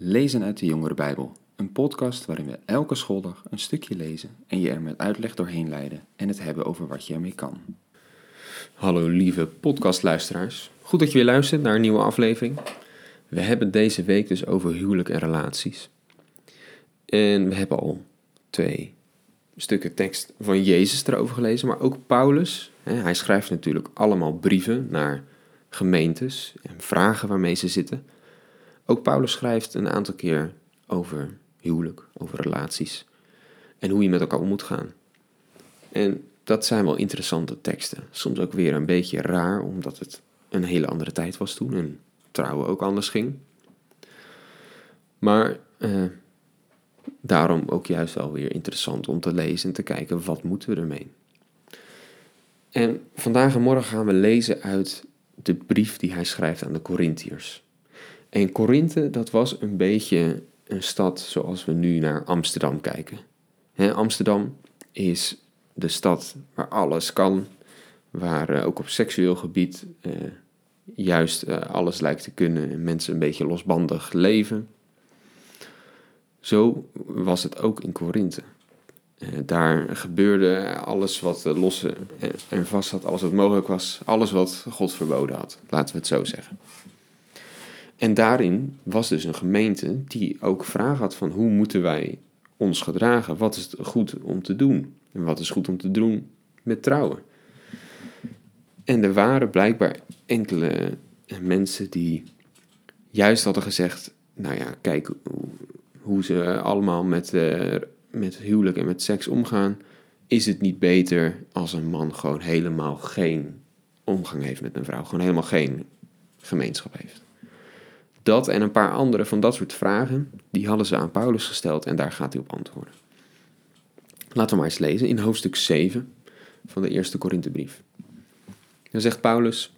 Lezen uit de Jongere Bijbel, een podcast waarin we elke schooldag een stukje lezen en je er met uitleg doorheen leiden en het hebben over wat je ermee kan. Hallo lieve podcastluisteraars. Goed dat je weer luistert naar een nieuwe aflevering. We hebben deze week dus over huwelijk en relaties. En we hebben al twee stukken tekst van Jezus erover gelezen, maar ook Paulus. Hij schrijft natuurlijk allemaal brieven naar gemeentes en vragen waarmee ze zitten. Ook Paulus schrijft een aantal keer over huwelijk, over relaties en hoe je met elkaar om moet gaan. En dat zijn wel interessante teksten. Soms ook weer een beetje raar, omdat het een hele andere tijd was toen en trouwen ook anders ging. Maar eh, daarom ook juist wel weer interessant om te lezen en te kijken wat moeten we ermee. En vandaag en morgen gaan we lezen uit de brief die hij schrijft aan de Corinthiërs. En Korinthe, dat was een beetje een stad zoals we nu naar Amsterdam kijken. Amsterdam is de stad waar alles kan, waar uh, ook op seksueel gebied uh, juist uh, alles lijkt te kunnen en mensen een beetje losbandig leven. Zo was het ook in Korinthe. daar gebeurde alles wat los en vast had, alles wat mogelijk was, alles wat God verboden had, laten we het zo zeggen. En daarin was dus een gemeente die ook vraag had van hoe moeten wij ons gedragen? Wat is goed om te doen? En wat is goed om te doen met trouwen? En er waren blijkbaar enkele mensen die juist hadden gezegd, nou ja, kijk hoe ze allemaal met, uh, met huwelijk en met seks omgaan. Is het niet beter als een man gewoon helemaal geen omgang heeft met een vrouw? Gewoon helemaal geen gemeenschap heeft? Dat en een paar andere van dat soort vragen, die hadden ze aan Paulus gesteld en daar gaat hij op antwoorden. Laten we maar eens lezen in hoofdstuk 7 van de eerste Korinthebrief. Dan zegt Paulus,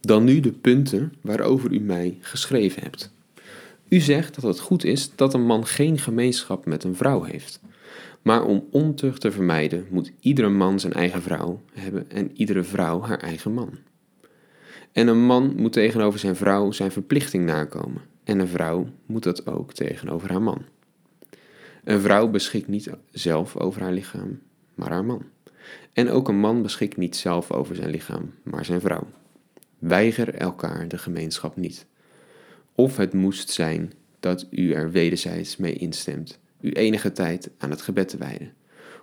dan nu de punten waarover u mij geschreven hebt. U zegt dat het goed is dat een man geen gemeenschap met een vrouw heeft. Maar om ontucht te vermijden moet iedere man zijn eigen vrouw hebben en iedere vrouw haar eigen man. En een man moet tegenover zijn vrouw zijn verplichting nakomen. En een vrouw moet dat ook tegenover haar man. Een vrouw beschikt niet zelf over haar lichaam, maar haar man. En ook een man beschikt niet zelf over zijn lichaam, maar zijn vrouw. Weiger elkaar de gemeenschap niet. Of het moest zijn dat u er wederzijds mee instemt, u enige tijd aan het gebed te wijden.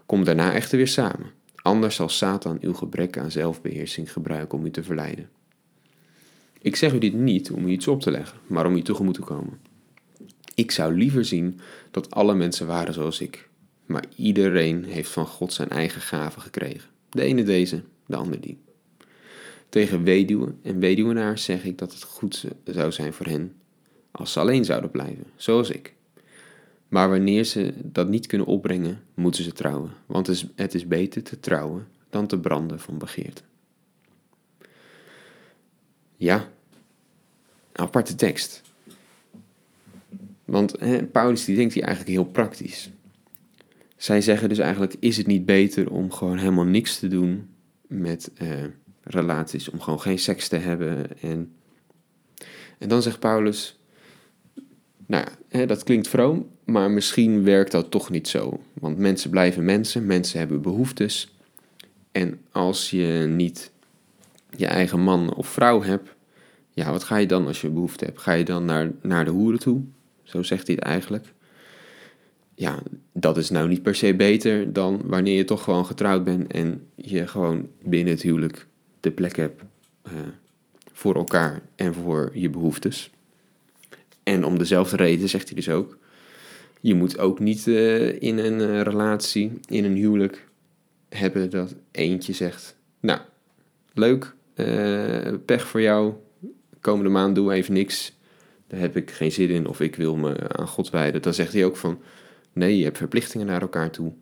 Kom daarna echter weer samen, anders zal Satan uw gebrek aan zelfbeheersing gebruiken om u te verleiden. Ik zeg u dit niet om u iets op te leggen, maar om u tegemoet te komen. Ik zou liever zien dat alle mensen waren zoals ik, maar iedereen heeft van God zijn eigen gaven gekregen. De ene deze, de ander die. Tegen weduwen en weduwenaars zeg ik dat het goed zou zijn voor hen als ze alleen zouden blijven, zoals ik. Maar wanneer ze dat niet kunnen opbrengen, moeten ze trouwen, want het is, beter te trouwen dan te branden van begeerte. Ja, aparte tekst. Want hè, Paulus die denkt hier eigenlijk heel praktisch. Zij zeggen dus eigenlijk, is het niet beter om gewoon helemaal niks te doen met uh, relaties, om gewoon geen seks te hebben. En, en dan zegt Paulus, nou ja, hè, dat klinkt vroom, maar misschien werkt dat toch niet zo. Want mensen blijven mensen, mensen hebben behoeftes. En als je niet je eigen man of vrouw hebt, ja, wat ga je dan als je behoefte hebt? Ga je dan naar, naar de hoeren toe? Zo zegt hij het eigenlijk. Ja, dat is nou niet per se beter dan wanneer je toch gewoon getrouwd bent en je gewoon binnen het huwelijk de plek hebt uh, voor elkaar en voor je behoeftes. En om dezelfde reden zegt hij dus ook: je moet ook niet uh, in een uh, relatie, in een huwelijk hebben dat eentje zegt: Nou, leuk, pech voor jou, komende maand doe even niks. Daar heb ik geen zin in of ik wil me aan God wijden. Dan zegt hij ook van, nee, je hebt verplichtingen naar elkaar toe.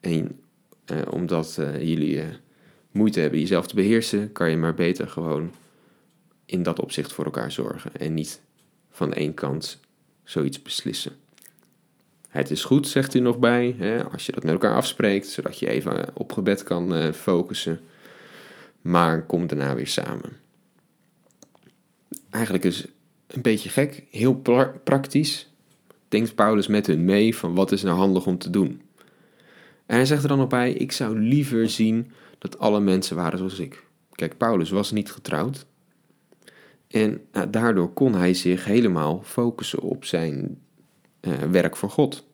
En eh, omdat uh, jullie uh, moeite hebben jezelf te beheersen, kan je maar beter gewoon in dat opzicht voor elkaar zorgen. En niet van één kant zoiets beslissen. Het is goed, zegt hij nog bij, hè, als je dat met elkaar afspreekt, zodat je even op gebed kan focussen. Maar kom daarna weer samen eigenlijk is een beetje gek, heel pra- praktisch, denkt Paulus met hun mee van wat is nou handig om te doen. En hij zegt er dan nog bij, ik zou liever zien dat alle mensen waren zoals ik. Kijk, Paulus was niet getrouwd. En nou, daardoor kon hij zich helemaal focussen op zijn eh, werk voor God.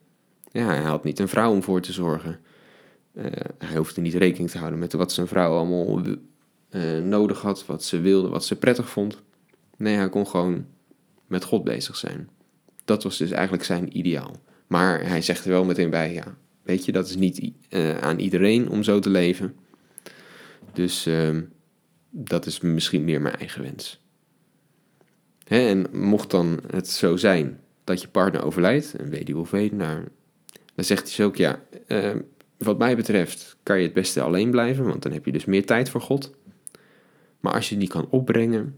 Ja, hij had niet een vrouw om voor te zorgen. Eh, hij hoefde niet rekening te houden met wat zijn vrouw allemaal eh, nodig had, wat ze wilde, wat ze prettig vond. Nee, hij kon gewoon met God bezig zijn. Dat was dus eigenlijk zijn ideaal. Maar hij zegt er wel meteen bij, ja, weet je, dat is niet uh, aan iedereen om zo te leven. Dus uh, dat is misschien meer mijn eigen wens. Hè, en mocht dan het zo zijn dat je partner overlijdt, een weduwe of weduwnaar, dan zegt hij dus ook, ja, uh, wat mij betreft kan je het beste alleen blijven, want dan heb je dus meer tijd voor God. Maar als je die kan opbrengen,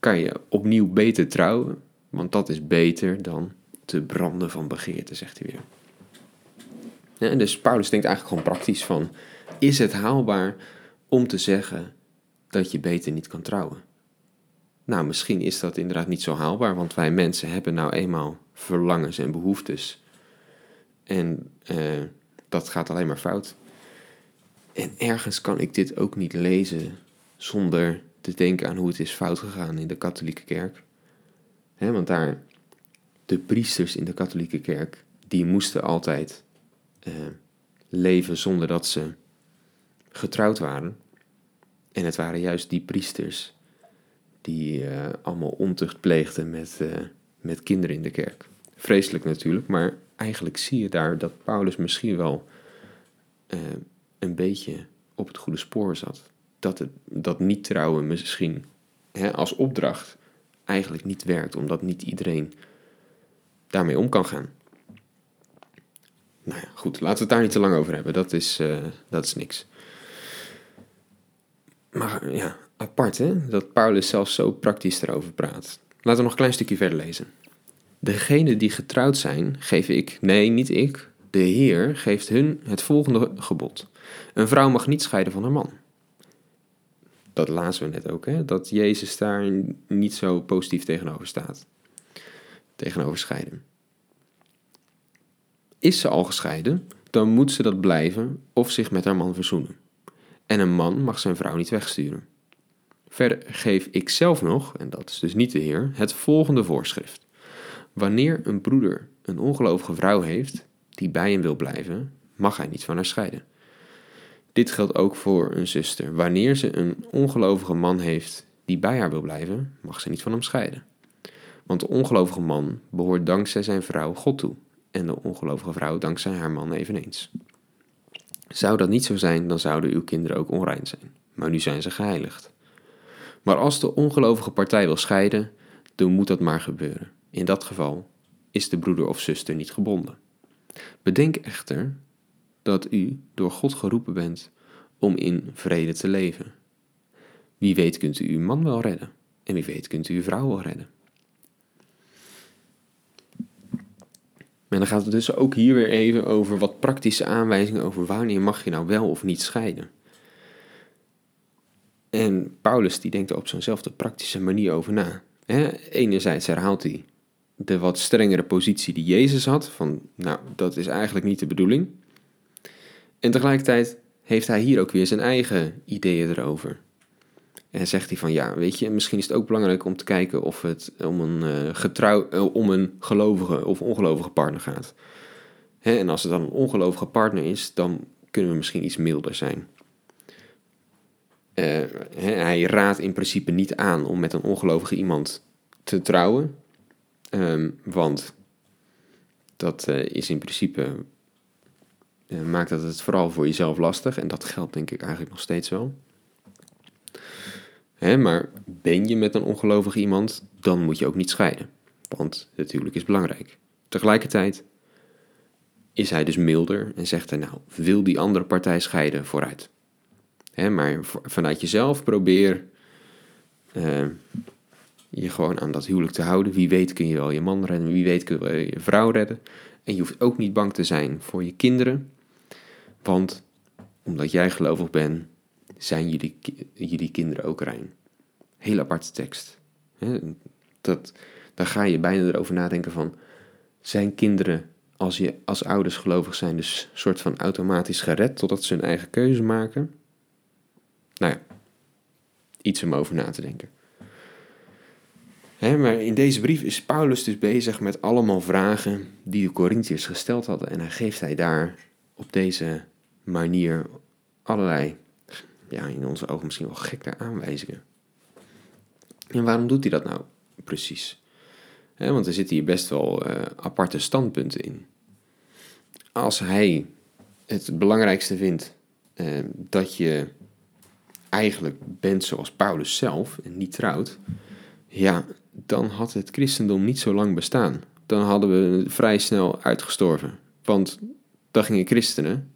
kan je opnieuw beter trouwen, want dat is beter dan te branden van begeerte, zegt hij weer. Ja, dus Paulus denkt eigenlijk gewoon praktisch van, is het haalbaar om te zeggen dat je beter niet kan trouwen? Nou, misschien is dat inderdaad niet zo haalbaar, want wij mensen hebben nou eenmaal verlangens en behoeftes. En uh, dat gaat alleen maar fout. En ergens kan ik dit ook niet lezen zonder te denken aan hoe het is fout gegaan in de katholieke kerk. Want daar, de priesters in de katholieke kerk, die moesten altijd uh, leven zonder dat ze getrouwd waren. En het waren juist die priesters die uh, allemaal ontucht pleegden met, uh, met kinderen in de kerk. Vreselijk natuurlijk, maar eigenlijk zie je daar dat Paulus misschien wel een beetje op het goede spoor zat dat, het, dat niet trouwen misschien hè, als opdracht eigenlijk niet werkt, omdat niet iedereen daarmee om kan gaan. Nou ja, goed, laten we het daar niet te lang over hebben. Dat is, uh, dat is niks. Maar ja, apart hè, dat Paulus zelfs zo praktisch erover praat. Laten we nog een klein stukje verder lezen. Degenen die getrouwd zijn, geef ik, nee, niet ik, de Heer geeft hun het volgende gebod. Een vrouw mag niet scheiden van haar man dat lazen we net ook, hè? dat Jezus daar niet zo positief tegenover staat. Tegenover scheiden. Is ze al gescheiden, dan moet ze dat blijven of zich met haar man verzoenen. En een man mag zijn vrouw niet wegsturen. Verder geef ik zelf nog, en dat is dus niet de Heer, het volgende voorschrift. Wanneer een broeder een ongelovige vrouw heeft die bij hem wil blijven, mag hij niet van haar scheiden. Dit geldt ook voor een zuster. Wanneer ze een ongelovige man heeft die bij haar wil blijven, mag ze niet van hem scheiden. Want de ongelovige man behoort dankzij zijn vrouw God toe en de ongelovige vrouw dankzij haar man eveneens. Zou dat niet zo zijn, dan zouden uw kinderen ook onrein zijn. Maar nu zijn ze geheiligd. Maar als de ongelovige partij wil scheiden, dan moet dat maar gebeuren. In dat geval is de broeder of zuster niet gebonden. Bedenk echter dat u door God geroepen bent om in vrede te leven. Wie weet kunt u uw man wel redden en wie weet kunt u uw vrouw wel redden. En dan gaat het dus ook hier weer even over wat praktische aanwijzingen over wanneer mag je nou wel of niet scheiden. En Paulus die denkt er op zo'nzelfde praktische manier over na. enerzijds herhaalt hij de wat strengere positie die Jezus had, van nou dat is eigenlijk niet de bedoeling. En tegelijkertijd heeft hij hier ook weer zijn eigen ideeën erover. En zegt hij van ja, weet je, misschien is het ook belangrijk om te kijken of het om een, uh, getrouw, uh, om een gelovige of ongelovige partner gaat. Hè, en als het dan een ongelovige partner is, dan kunnen we misschien iets milder zijn. Uh, hè, hij raadt in principe niet aan om met een ongelovige iemand te trouwen. Um, want dat is in principe maakt dat het vooral voor jezelf lastig. En dat geldt denk ik eigenlijk nog steeds wel. Hè, maar ben je met een ongelovig iemand, dan moet je ook niet scheiden. Want het huwelijk is belangrijk. Tegelijkertijd is hij dus milder en zegt hij nou, wil die andere partij scheiden vooruit. Hè, maar vanuit jezelf probeer uh, je gewoon aan dat huwelijk te houden. Wie weet kun je wel je man redden, wie weet kun je wel je vrouw redden. En je hoeft ook niet bang te zijn voor je kinderen. Want omdat jij gelovig bent, zijn jullie, jullie kinderen ook rein. Heel aparte tekst. Dat, dan ga je bijna erover nadenken van, zijn kinderen, als je als ouders gelovig zijn, dus soort van automatisch gered totdat ze hun eigen keuze maken? Nou ja, iets om over na te denken. Maar in deze brief is Paulus dus bezig met allemaal vragen die de Corinthiërs gesteld hadden. En hij geeft hij daar op deze manier allerlei, ja, in onze ogen misschien wel gekke aanwijzingen. En waarom doet hij dat nou precies? Want er zitten hier best wel uh, aparte standpunten in. Als hij het belangrijkste vindt uh, dat je eigenlijk bent zoals Paulus zelf en niet trouwt, ja, dan had het christendom niet zo lang bestaan. Dan hadden we vrij snel uitgestorven. Want dan gingen christenen,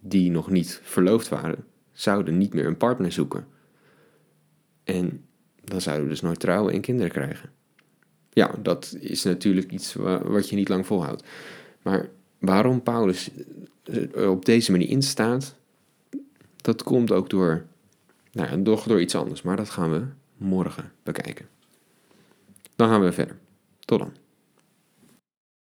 die nog niet verloofd waren, zouden niet meer een partner zoeken. En dan zouden we dus nooit trouwen en kinderen krijgen. Ja, dat is natuurlijk iets wat je niet lang volhoudt. Maar waarom Paulus op deze manier instaat, dat komt ook door, nou, door, door iets anders. Maar dat gaan we morgen bekijken. Dan gaan we verder. Tot dan.